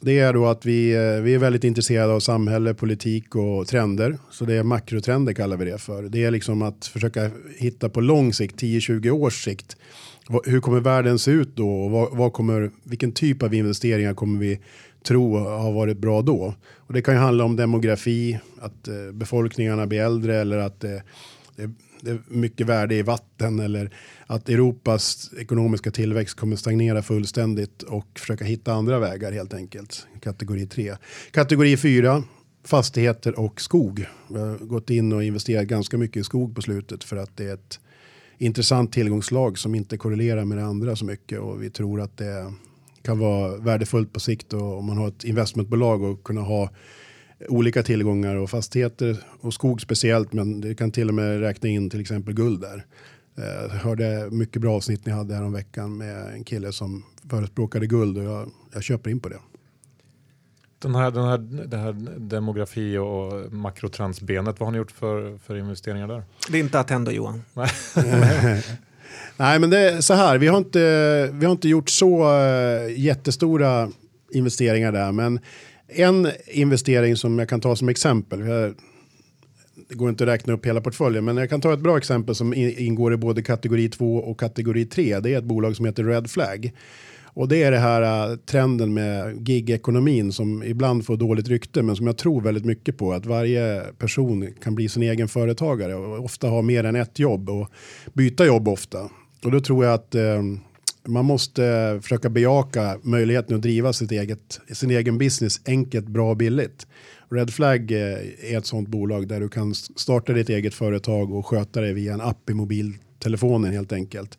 det är då att vi, eh, vi är väldigt intresserade av samhälle, politik och trender. Så det är makrotrender kallar vi det för. Det är liksom att försöka hitta på lång sikt, 10-20 års sikt. Hur kommer världen se ut då? Och vad, vad kommer, vilken typ av investeringar kommer vi tro har varit bra då? Och det kan ju handla om demografi, att eh, befolkningarna blir äldre eller att eh, det, det, det är mycket värde i vatten eller att Europas ekonomiska tillväxt kommer stagnera fullständigt och försöka hitta andra vägar helt enkelt. Kategori 3. Kategori 4 fastigheter och skog. Vi har gått in och investerat ganska mycket i skog på slutet för att det är ett intressant tillgångslag som inte korrelerar med det andra så mycket och vi tror att det kan vara värdefullt på sikt och om man har ett investmentbolag och kunna ha olika tillgångar och fastigheter och skog speciellt men det kan till och med räkna in till exempel guld där. Jag eh, hörde mycket bra avsnitt ni hade här om veckan med en kille som förespråkade guld och jag, jag köper in på det. Den här, den här, det här demografi och makrotrandsbenet, vad har ni gjort för, för investeringar där? Det är inte Attendo Johan. Nej men det är så här, vi har inte, vi har inte gjort så uh, jättestora investeringar där men en investering som jag kan ta som exempel, det går inte att räkna upp hela portföljen, men jag kan ta ett bra exempel som ingår i både kategori 2 och kategori 3. Det är ett bolag som heter Red Flag. Och det är det här äh, trenden med gigekonomin som ibland får dåligt rykte men som jag tror väldigt mycket på. Att varje person kan bli sin egen företagare och ofta ha mer än ett jobb och byta jobb ofta. Och då tror jag att ähm, man måste försöka bejaka möjligheten att driva sitt eget, sin egen business enkelt, bra och billigt. Red Flag eh, är ett sånt bolag där du kan starta ditt eget företag och sköta det via en app i mobiltelefonen helt enkelt.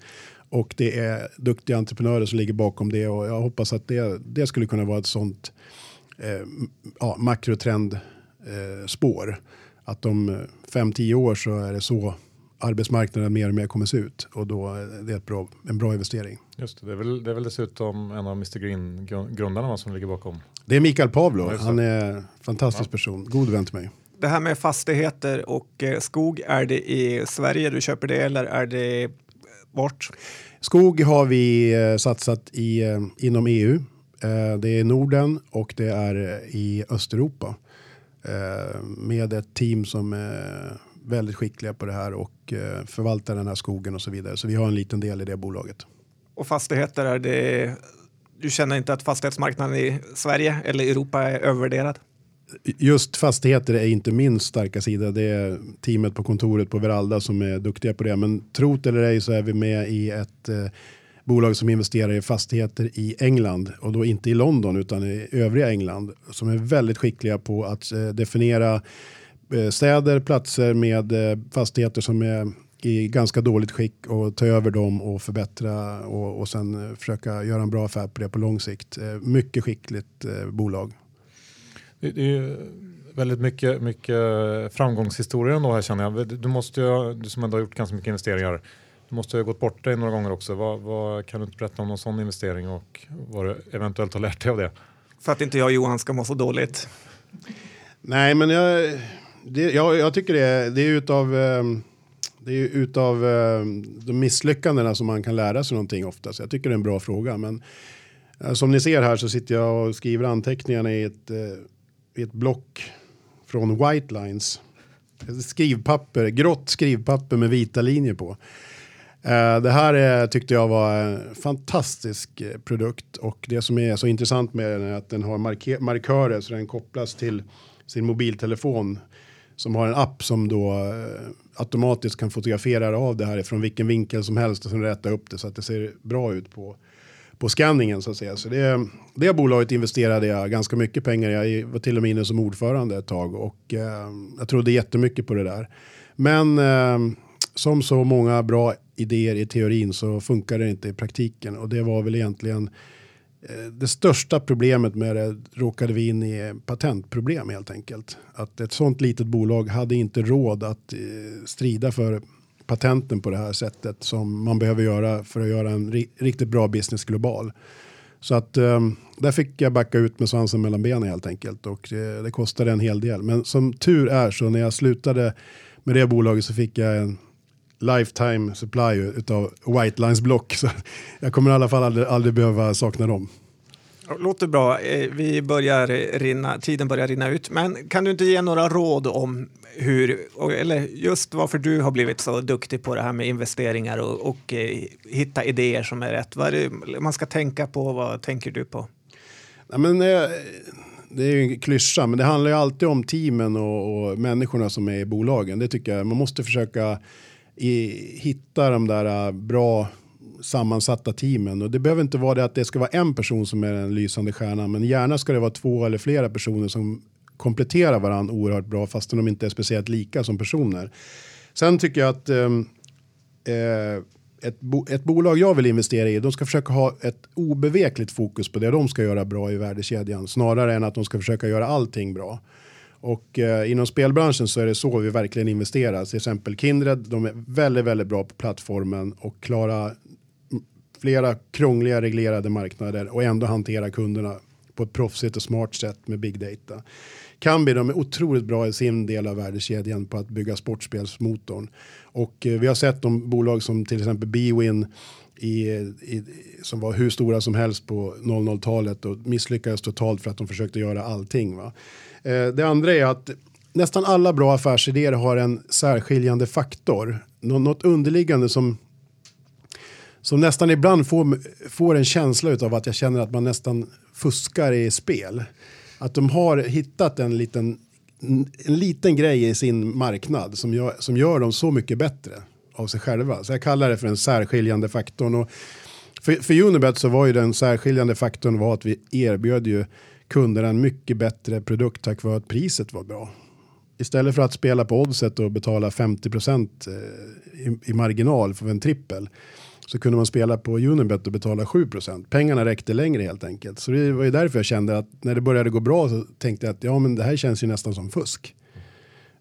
Och det är duktiga entreprenörer som ligger bakom det och jag hoppas att det, det skulle kunna vara ett sånt eh, ja, makrotrendspår. Eh, att om 5-10 år så är det så arbetsmarknaden mer och mer kommer se ut och då är det ett bra, en bra investering. Just det, det är, väl, det är väl dessutom en av Mr Green grundarna som ligger bakom. Det är Mikael Pavlo, han är en fantastisk ja. person, god vän till mig. Det här med fastigheter och eh, skog, är det i Sverige du köper det eller är det bort? Skog har vi eh, satsat i, eh, inom EU. Det är Norden och det är i Östeuropa. Med ett team som väldigt skickliga på det här och förvaltar den här skogen och så vidare. Så vi har en liten del i det bolaget. Och fastigheter, är det du känner inte att fastighetsmarknaden i Sverige eller Europa är övervärderad? Just fastigheter är inte min starka sida. Det är teamet på kontoret på Veralda som är duktiga på det. Men trot eller ej så är vi med i ett eh, bolag som investerar i fastigheter i England och då inte i London utan i övriga England som är väldigt skickliga på att eh, definiera eh, städer, platser med eh, fastigheter som är i ganska dåligt skick och ta över dem och förbättra och, och sen försöka göra en bra affär på det på lång sikt. Mycket skickligt bolag. Det, det är väldigt mycket, mycket framgångshistoria ändå här känner jag. Du, måste ju, du som ändå har gjort ganska mycket investeringar, du måste ha gått bort dig några gånger också. Vad, vad, kan du inte berätta om någon sån investering och vad du eventuellt har lärt dig av det? För att inte jag och Johan ska må så dåligt. Nej, men jag, det, jag, jag tycker det, det är utav ehm, det är utav ehm, de misslyckandena som man kan lära sig någonting ofta. Så jag tycker det är en bra fråga. Men eh, som ni ser här så sitter jag och skriver anteckningarna i ett, eh, i ett block från White Lines. Skrivpapper, grått skrivpapper med vita linjer på. Eh, det här tyckte jag var en fantastisk produkt och det som är så intressant med den är att den har markörer så den kopplas till sin mobiltelefon som har en app som då eh, automatiskt kan fotografera av det här från vilken vinkel som helst och sen rätta upp det så att det ser bra ut på, på skanningen så att säga. Så det, det bolaget investerade jag ganska mycket pengar i. Jag var till och med inne som ordförande ett tag och eh, jag trodde jättemycket på det där. Men eh, som så många bra idéer i teorin så funkar det inte i praktiken och det var väl egentligen Eh, Eh, det största problemet med det råkade vi in i patentproblem helt enkelt. Att ett sånt litet bolag hade inte råd att eh, strida för patenten på det här sättet som man behöver göra för att göra en riktigt bra business global. Så att ehm, där fick jag backa ut med svansen mellan benen helt enkelt och det, det kostade en hel del. Men som tur är så när jag slutade med det bolaget så fick jag en lifetime supply utav White Lines block. Så jag kommer i alla fall aldrig, aldrig behöva sakna dem. Låter bra. Eh, vi börjar rinna, tiden börjar rinna ut. Men kan du inte ge några råd om hur, eller just varför du har blivit så duktig på det här med investeringar och, och eh, hitta idéer som är rätt? Vad är det man ska tänka på? Vad tänker du på? Ja, men, eh, det är ju en klyscha, men det handlar ju alltid om teamen och, och människorna som är i bolagen. Det tycker jag. Man måste försöka i, hitta de där äh, bra sammansatta teamen. Och det behöver inte vara det att det ska vara en person som är den lysande stjärnan, men gärna ska det vara två eller flera personer som kompletterar varandra oerhört bra, fastän de inte är speciellt lika som personer. Sen tycker jag att ehm, eh, ett, bo ett bolag jag vill investera i, de ska försöka ha ett obevekligt fokus på det de ska göra bra i värdekedjan, snarare än att de ska försöka göra allting bra. Och eh, inom spelbranschen så är det så vi verkligen investerar. Till exempel Kindred, de är väldigt, väldigt bra på plattformen och klara flera krångliga reglerade marknader och ändå hantera kunderna på ett proffsigt och smart sätt med big data. Kambi de är otroligt bra i sin del av värdekedjan på att bygga sportspelsmotorn. Och eh, vi har sett de bolag som till exempel Bwin i, i, som var hur stora som helst på 00-talet och misslyckades totalt för att de försökte göra allting. Va? Eh, det andra är att nästan alla bra affärsidéer har en särskiljande faktor. Nå något underliggande som, som nästan ibland får, får en känsla av att jag känner att man nästan fuskar i spel. Att de har hittat en liten, en liten grej i sin marknad som gör, som gör dem så mycket bättre av sig själva. Så jag kallar det för den särskiljande faktorn. Och för, för Unibet så var ju den särskiljande faktorn var att vi erbjöd ju kunderna en mycket bättre produkt tack vare att priset var bra. Istället för att spela på oddset och betala 50 procent eh, i, i marginal för en trippel så kunde man spela på Unibet och betala 7. Pengarna räckte längre helt enkelt. Så det var ju därför jag kände att när det började gå bra så tänkte jag att ja, men det här känns ju nästan som fusk.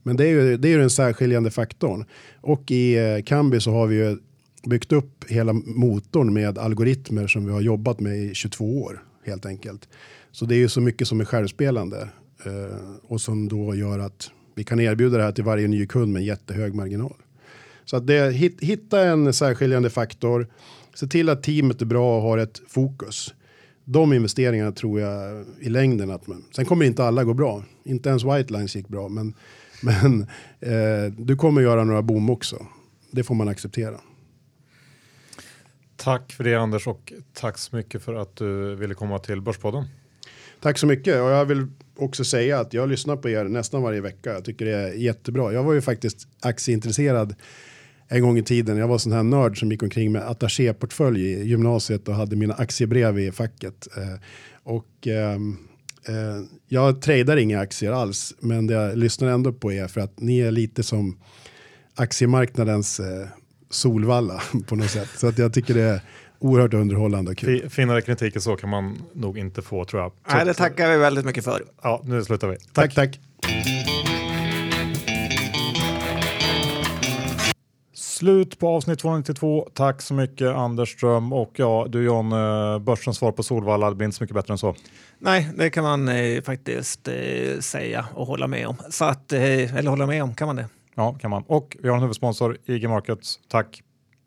Men det är ju, det är ju den särskiljande faktorn. Och i eh, Kambi så har vi ju byggt upp hela motorn med algoritmer som vi har jobbat med i 22 år helt enkelt. Så det är ju så mycket som är självspelande eh, och som då gör att vi kan erbjuda det här till varje ny kund med en jättehög marginal. Så att det, hit, hitta en särskiljande faktor, se till att teamet är bra och har ett fokus. De investeringarna tror jag i längden att man, sen kommer inte alla gå bra. Inte ens White Lines gick bra, men, men eh, du kommer göra några boom också. Det får man acceptera. Tack för det Anders och tack så mycket för att du ville komma till Börspodden. Tack så mycket och jag vill också säga att jag lyssnar på er nästan varje vecka. Jag tycker det är jättebra. Jag var ju faktiskt aktieintresserad en gång i tiden. Jag var sån här nörd som gick omkring med attachéportfölj i gymnasiet och hade mina aktiebrev i facket. Eh, och ehm, eh, jag tradar inga aktier alls, men jag lyssnar ändå på er för att ni är lite som aktiemarknadens eh, Solvalla på något sätt. Så att jag tycker det är oerhört underhållande och kul. Finare kritik än så kan man nog inte få tror jag. Nej, det tackar vi väldigt mycket för. Ja, nu slutar vi. Tack, tack. Slut på avsnitt 292. Tack så mycket Anders Ström och ja, du John, eh, börsens svar på Solvalla, det blir inte så mycket bättre än så. Nej, det kan man eh, faktiskt eh, säga och hålla med om. Så att, eh, eller hålla med om, kan man det? Ja, kan man. Och vi har en huvudsponsor, IG Markets. Tack.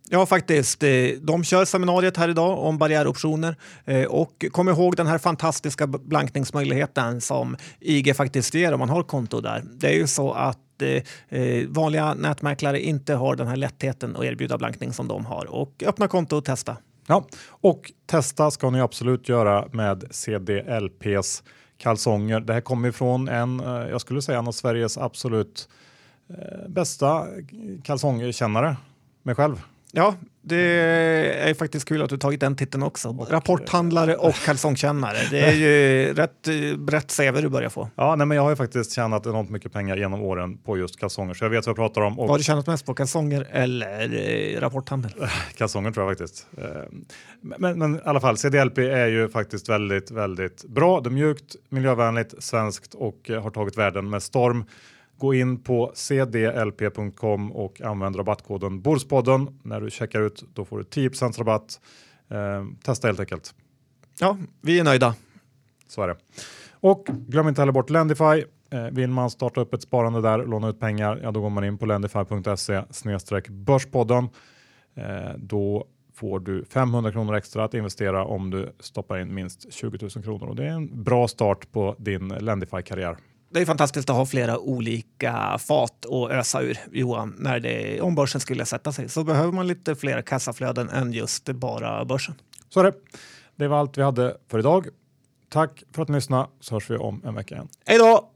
Ja, faktiskt. Eh, De kör seminariet här idag om barriäroptioner. Eh, Och kom ihåg den här fantastiska blankningsmöjligheten som IG faktiskt ger om man har konto där. Det är ju så att eh, eh, vanliga nätmäklare inte har den här lättheten att erbjuda blankning som de har. Och öppna konto och testa. Ja, och testa ska ni absolut göra med CDLPs kalsonger. Det här kommer ifrån en, eh, jag skulle säga en av Sveriges absolut eh, bästa kalsongkännare, mig själv. Ja, det är faktiskt kul att du tagit den titeln också. Rapporthandlare och kalsongkännare. Det är ju rätt brett CV du börjar få. Ja, nej, men jag har ju faktiskt tjänat enormt mycket pengar genom åren på just kalsonger, så jag vet vad jag pratar om. Vad har du tjänat mest på? Kalsonger eller eh, rapporthandel? kalsonger tror jag faktiskt. Eh, Men, men i alla fall, CDLP är ju faktiskt väldigt, väldigt bra. Det är mjukt, miljövänligt, svenskt och eh, har tagit världen med storm. Gå in på cdlp.com och använd rabattkoden Borspodden. När du checkar ut då får du 10 rabatt. Eh, testa helt enkelt. Ja, vi är nöjda. Så är det. Och glöm inte heller bort Lendify. Eh, vill man starta upp ett sparande där, låna ut pengar, ja då går man in på lendify.se börspodden. Eh, då får du 500 kronor extra att investera om du stoppar in minst 20 000 kronor och det är en bra start på din Lendify-karriär. Det är fantastiskt att ha flera olika fat att ösa ur, Johan. När det, om börsen skulle sätta sig så behöver man lite fler kassaflöden än just bara börsen. Så är det. Det var allt vi hade för idag. Tack för att ni lyssnade så hörs vi om en vecka igen. Hej då!